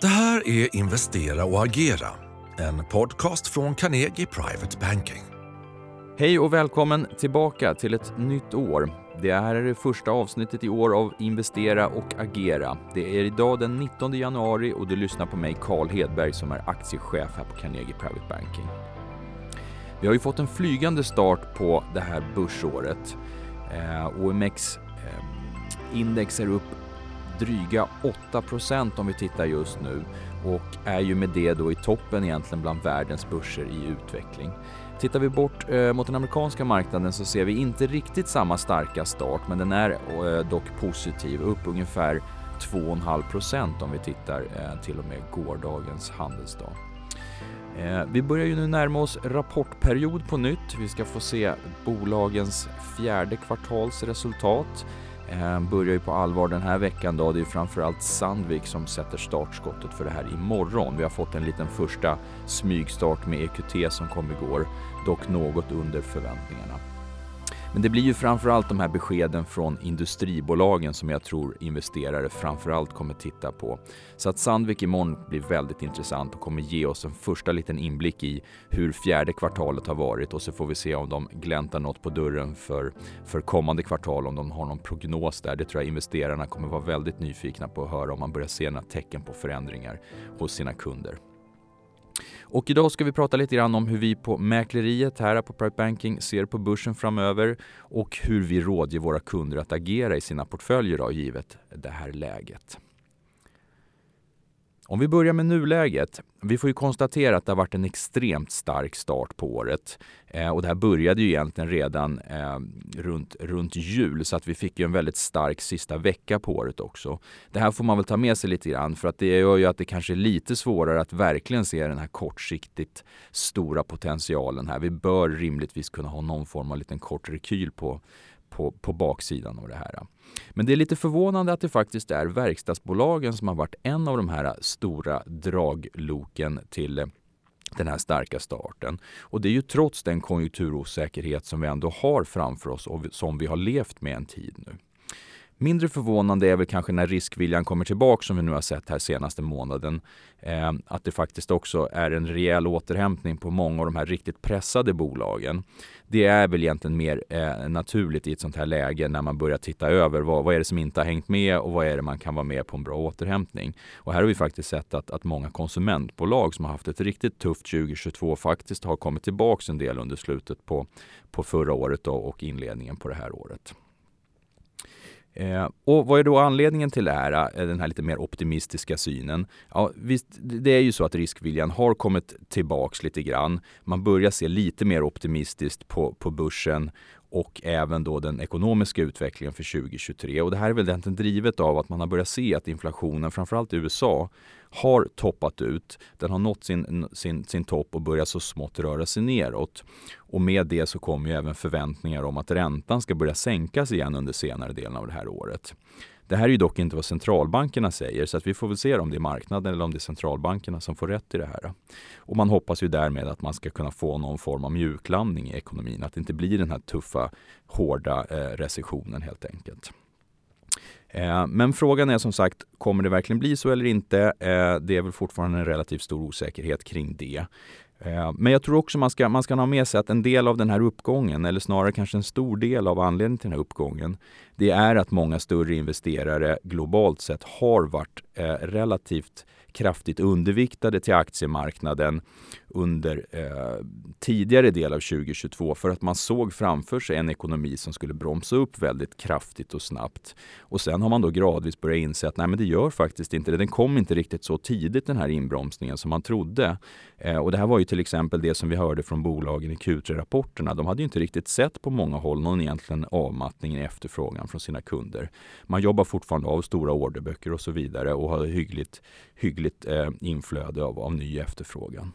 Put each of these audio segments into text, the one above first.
Det här är Investera och agera, en podcast från Carnegie Private Banking. Hej och välkommen tillbaka till ett nytt år. Det här är det första avsnittet i år av Investera och agera. Det är idag den 19 januari och du lyssnar på mig, Carl Hedberg, som är aktiechef här på Carnegie Private Banking. Vi har ju fått en flygande start på det här börsåret. Eh, OMX eh, index är upp dryga 8% om vi tittar just nu och är ju med det då i toppen egentligen bland världens börser i utveckling. Tittar vi bort eh, mot den amerikanska marknaden så ser vi inte riktigt samma starka start men den är eh, dock positiv, upp ungefär 2,5% om vi tittar eh, till och med gårdagens handelsdag. Eh, vi börjar ju nu närma oss rapportperiod på nytt. Vi ska få se bolagens fjärde kvartalsresultat. resultat. Ehm, börjar ju på allvar den här veckan då. Det är framförallt Sandvik som sätter startskottet för det här imorgon. Vi har fått en liten första smygstart med EQT som kom igår, dock något under förväntningarna. Men det blir ju framförallt de här beskeden från industribolagen som jag tror investerare framförallt kommer titta på. Så att Sandvik imorgon blir väldigt intressant och kommer ge oss en första liten inblick i hur fjärde kvartalet har varit och så får vi se om de gläntar något på dörren för, för kommande kvartal, om de har någon prognos där. Det tror jag investerarna kommer vara väldigt nyfikna på att höra om man börjar se några tecken på förändringar hos sina kunder. Och idag ska vi prata lite grann om hur vi på mäkleriet här på Private Banking ser på börsen framöver och hur vi rådger våra kunder att agera i sina portföljer då, givet det här läget. Om vi börjar med nuläget. Vi får ju konstatera att det har varit en extremt stark start på året. Eh, och det här började ju egentligen redan eh, runt, runt jul så att vi fick ju en väldigt stark sista vecka på året också. Det här får man väl ta med sig lite grann för att det gör ju att det kanske är lite svårare att verkligen se den här kortsiktigt stora potentialen här. Vi bör rimligtvis kunna ha någon form av liten kort rekyl på, på, på baksidan av det här. Men det är lite förvånande att det faktiskt är verkstadsbolagen som har varit en av de här stora dragloken till den här starka starten. Och det är ju trots den konjunkturosäkerhet som vi ändå har framför oss och som vi har levt med en tid nu. Mindre förvånande är väl kanske när riskviljan kommer tillbaka som vi nu har sett här senaste månaden. Eh, att det faktiskt också är en rejäl återhämtning på många av de här riktigt pressade bolagen. Det är väl egentligen mer eh, naturligt i ett sånt här läge när man börjar titta över vad, vad är det som inte har hängt med och vad är det man kan vara med på en bra återhämtning. Och här har vi faktiskt sett att, att många konsumentbolag som har haft ett riktigt tufft 2022 faktiskt har kommit tillbaka en del under slutet på, på förra året då, och inledningen på det här året. Eh, och vad är då anledningen till det här, eh, den här lite mer optimistiska synen? Ja, visst, det är ju så att riskviljan har kommit tillbaks lite grann. Man börjar se lite mer optimistiskt på, på börsen och även då den ekonomiska utvecklingen för 2023. Och det här är väl egentligen drivet av att man har börjat se att inflationen, framförallt i USA, har toppat ut. Den har nått sin, sin, sin topp och börjar så smått röra sig neråt. Och med det så kommer ju även förväntningar om att räntan ska börja sänkas igen under senare delen av det här året. Det här är ju dock inte vad centralbankerna säger så att vi får väl se om det är marknaden eller om det är centralbankerna som får rätt i det här. Och man hoppas ju därmed att man ska kunna få någon form av mjuklandning i ekonomin, att det inte blir den här tuffa, hårda eh, recessionen helt enkelt. Eh, men frågan är som sagt, kommer det verkligen bli så eller inte? Eh, det är väl fortfarande en relativt stor osäkerhet kring det. Eh, men jag tror också man ska, man ska ha med sig att en del av den här uppgången, eller snarare kanske en stor del av anledningen till den här uppgången, det är att många större investerare globalt sett har varit eh, relativt kraftigt underviktade till aktiemarknaden under eh, tidigare del av 2022 för att man såg framför sig en ekonomi som skulle bromsa upp väldigt kraftigt och snabbt. Och sen har man då gradvis börjat inse att nej, men det gör faktiskt inte det. Den kom inte riktigt så tidigt den här inbromsningen som man trodde. Eh, och det här var ju till exempel det som vi hörde från bolagen i Q3-rapporterna. De hade ju inte riktigt sett på många håll någon egentligen avmattning i efterfrågan från sina kunder. Man jobbar fortfarande av stora orderböcker och så vidare och har hyggligt, hyggligt eh, inflöde av, av ny efterfrågan.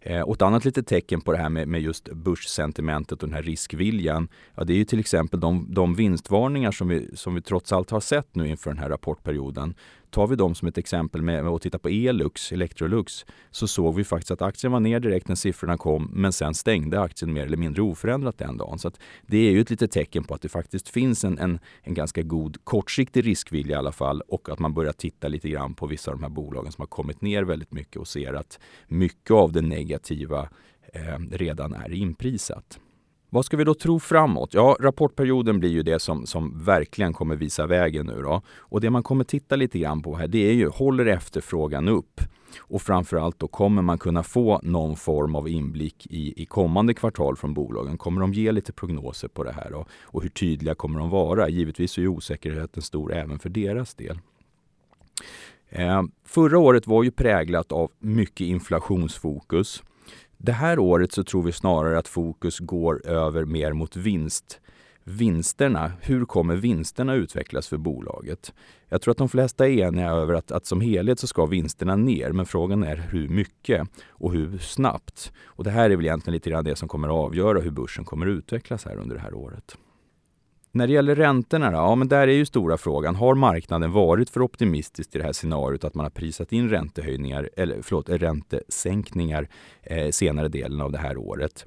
Eh, och ett annat litet tecken på det här med, med just börssentimentet och den här riskviljan, ja, det är ju till exempel de, de vinstvarningar som vi, som vi trots allt har sett nu inför den här rapportperioden. Tar vi dem som ett exempel med, med att titta på Elux, Electrolux, så såg vi faktiskt att aktien var ner direkt när siffrorna kom, men sen stängde aktien mer eller mindre oförändrat den dagen. Så det är ju ett litet tecken på att det faktiskt finns en, en, en ganska god kortsiktig riskvilja i alla fall och att man börjar titta lite grann på vissa av de här bolagen som har kommit ner väldigt mycket och ser att mycket av det negativa eh, redan är inprisat. Vad ska vi då tro framåt? Ja, rapportperioden blir ju det som, som verkligen kommer visa vägen nu då. Och det man kommer titta lite grann på här, det är ju, håller efterfrågan upp? Och framförallt då, kommer man kunna få någon form av inblick i, i kommande kvartal från bolagen? Kommer de ge lite prognoser på det här då? Och hur tydliga kommer de vara? Givetvis är ju osäkerheten stor även för deras del. Eh, förra året var ju präglat av mycket inflationsfokus. Det här året så tror vi snarare att fokus går över mer mot vinst. Vinsterna, hur kommer vinsterna utvecklas för bolaget? Jag tror att de flesta är eniga över att, att som helhet så ska vinsterna ner, men frågan är hur mycket och hur snabbt. Och det här är väl egentligen lite grann det som kommer att avgöra hur börsen kommer att utvecklas här under det här året. När det gäller räntorna, då, ja, men där är ju stora frågan. Har marknaden varit för optimistisk i det här scenariot att man har prisat in räntehöjningar, eller förlåt, räntesänkningar eh, senare delen av det här året?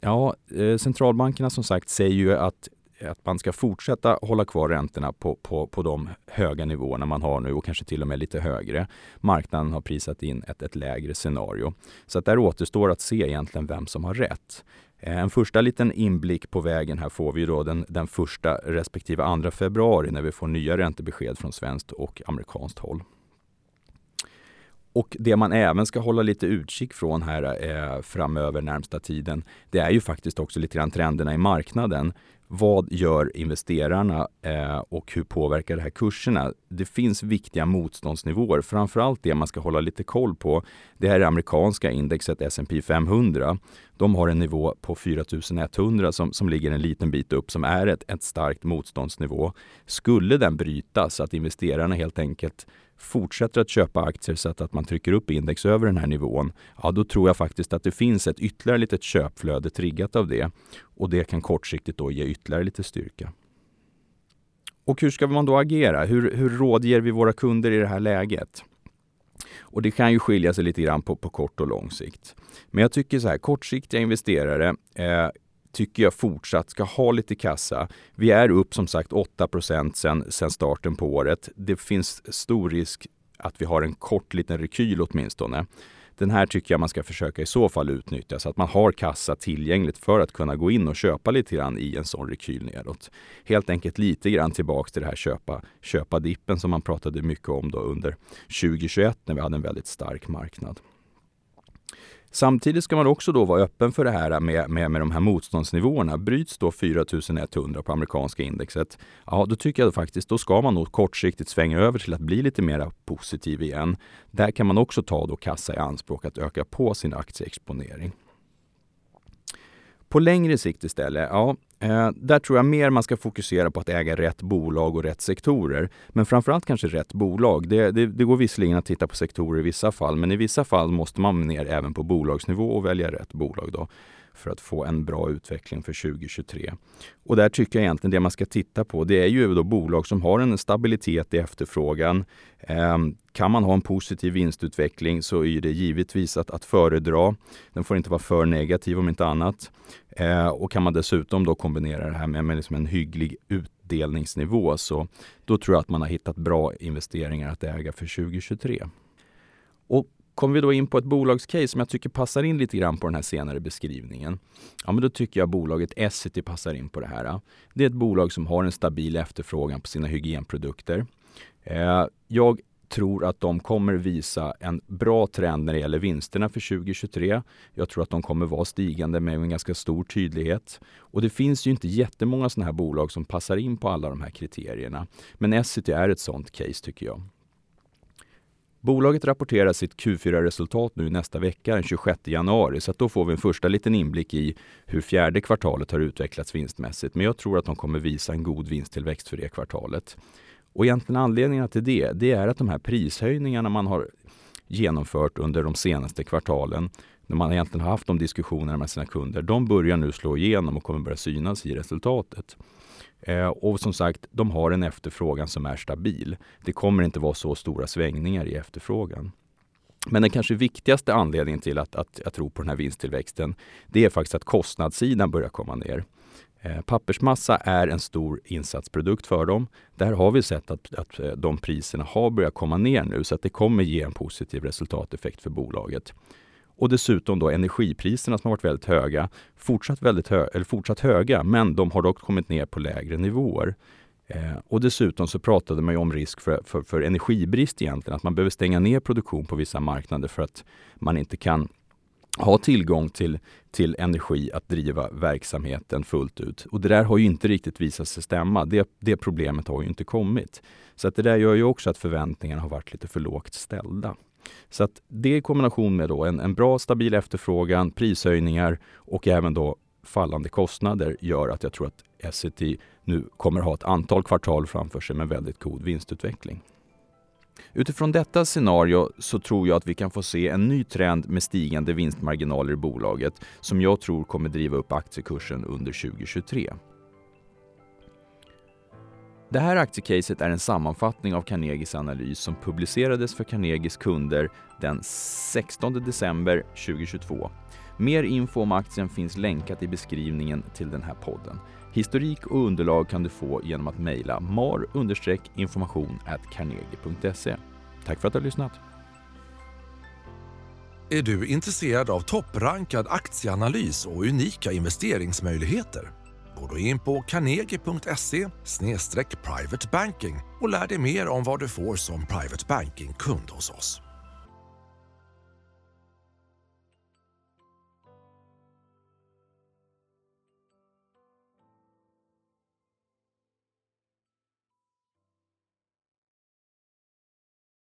Ja, eh, centralbankerna som sagt säger ju att att man ska fortsätta hålla kvar räntorna på, på, på de höga nivåerna man har nu och kanske till och med lite högre. Marknaden har prisat in ett, ett lägre scenario. Så att där återstår att se egentligen vem som har rätt. Eh, en första liten inblick på vägen här får vi då den, den första respektive andra februari när vi får nya räntebesked från svenskt och amerikanskt håll. Och det man även ska hålla lite utkik från här eh, framöver närmsta tiden, det är ju faktiskt också lite grann trenderna i marknaden. Vad gör investerarna eh, och hur påverkar det här kurserna? Det finns viktiga motståndsnivåer. Framförallt det man ska hålla lite koll på. Det här är amerikanska indexet S&P 500. De har en nivå på 4100 som, som ligger en liten bit upp som är ett, ett starkt motståndsnivå. Skulle den brytas, att investerarna helt enkelt fortsätter att köpa aktier så att, man trycker upp index över den här nivån, ja då tror jag faktiskt att det finns ett ytterligare litet köpflöde triggat av det. Och det kan kortsiktigt då ge ytterligare lite styrka. Och hur ska man då agera? Hur, hur rådger vi våra kunder i det här läget? Och det kan ju skilja sig lite grann på, på kort och lång sikt. Men jag tycker så här, kortsiktiga investerare eh, tycker jag fortsatt ska ha lite kassa. Vi är upp som sagt 8 sen, sen starten på året. Det finns stor risk att vi har en kort liten rekyl åtminstone. Den här tycker jag man ska försöka i så fall utnyttja så att man har kassa tillgängligt för att kunna gå in och köpa lite grann i en sån rekyl nedåt. Helt enkelt lite grann tillbaks till det här köpa, köpa dippen som man pratade mycket om då under 2021 när vi hade en väldigt stark marknad. Samtidigt ska man också då vara öppen för det här med, med, med de här motståndsnivåerna. Bryts då 4100 på amerikanska indexet, ja då tycker jag faktiskt, då ska man nog kortsiktigt svänga över till att bli lite mer positiv igen. Där kan man också ta då kassa i anspråk att öka på sin aktieexponering. På längre sikt istället, ja, eh, där tror jag mer man ska fokusera på att äga rätt bolag och rätt sektorer. Men framförallt kanske rätt bolag. Det, det, det, går visserligen att titta på sektorer i vissa fall, men i vissa fall måste man ner även på bolagsnivå och välja rätt bolag då för att få en bra utveckling för 2023. Och där tycker jag egentligen det man ska titta på, det är ju då bolag som har en stabilitet i efterfrågan. Ehm, kan man ha en positiv vinstutveckling så är det givetvis att, att föredra. Den får inte vara för negativ om inte annat. Ehm, och kan man dessutom då kombinera det här med, med liksom en hygglig utdelningsnivå så då tror jag att man har hittat bra investeringar att äga för 2023. Och Kommer vi då in på ett bolagscase som jag tycker passar in lite grann på den här senare beskrivningen. Ja, men då tycker jag bolaget Essity passar in på det här. Det är ett bolag som har en stabil efterfrågan på sina hygienprodukter. Eh, jag tror att de kommer visa en bra trend när det gäller vinsterna för 2023. Jag tror att de kommer vara stigande med en ganska stor tydlighet. Och det finns ju inte jättemånga sådana här bolag som passar in på alla de här kriterierna. Men Essity är ett sådant case tycker jag. Bolaget rapporterar sitt Q4-resultat nu nästa vecka, den 26 januari, så då får vi en första liten inblick i hur fjärde kvartalet har utvecklats vinstmässigt. Men jag tror att de kommer visa en god vinsttillväxt för det kvartalet. Och egentligen anledningen till det, det är att de här prishöjningarna man har genomfört under de senaste kvartalen, när man egentligen har haft de diskussionerna med sina kunder, de börjar nu slå igenom och kommer börja synas i resultatet. Eh, och som sagt, de har en efterfrågan som är stabil. Det kommer inte vara så stora svängningar i efterfrågan. Men den kanske viktigaste anledningen till att, att jag tror på den här vinsttillväxten, det är faktiskt att kostnadssidan börjar komma ner. Eh, pappersmassa är en stor insatsprodukt för dem. Där har vi sett att, att eh, de priserna har börjat komma ner nu så att det kommer ge en positiv resultateffekt för bolaget. Och dessutom då energipriserna som har varit väldigt höga, fortsatt, väldigt hö eller fortsatt höga, men de har dock kommit ner på lägre nivåer. Eh, och dessutom så pratade man om risk för, för, för, energibrist egentligen, att man behöver stänga ner produktion på vissa marknader för att man inte kan ha tillgång till, till energi att driva verksamheten fullt ut. Och det där har ju inte riktigt visat sig stämma. Det, det problemet har ju inte kommit. Så att det där gör ju också att förväntningarna har varit lite för lågt ställda. Så att det i kombination med då en, en bra stabil efterfrågan, prishöjningar och även då fallande kostnader gör att jag tror att Essity nu kommer ha ett antal kvartal framför sig med väldigt god vinstutveckling. Utifrån detta scenario så tror jag att vi kan få se en ny trend med stigande vinstmarginaler i bolaget som jag tror kommer driva upp aktiekursen under 2023. Det här aktiecaset är en sammanfattning av Carnegies analys som publicerades för Carnegies kunder den 16 december 2022. Mer info om aktien finns länkat i beskrivningen till den här podden. Historik och underlag kan du få genom att mejla mar-information carnegie.se. Tack för att du har lyssnat. Är du intresserad av topprankad aktieanalys och unika investeringsmöjligheter? Gå då in på carnegie.se privatebanking och lär dig mer om vad du får som private banking-kund hos oss.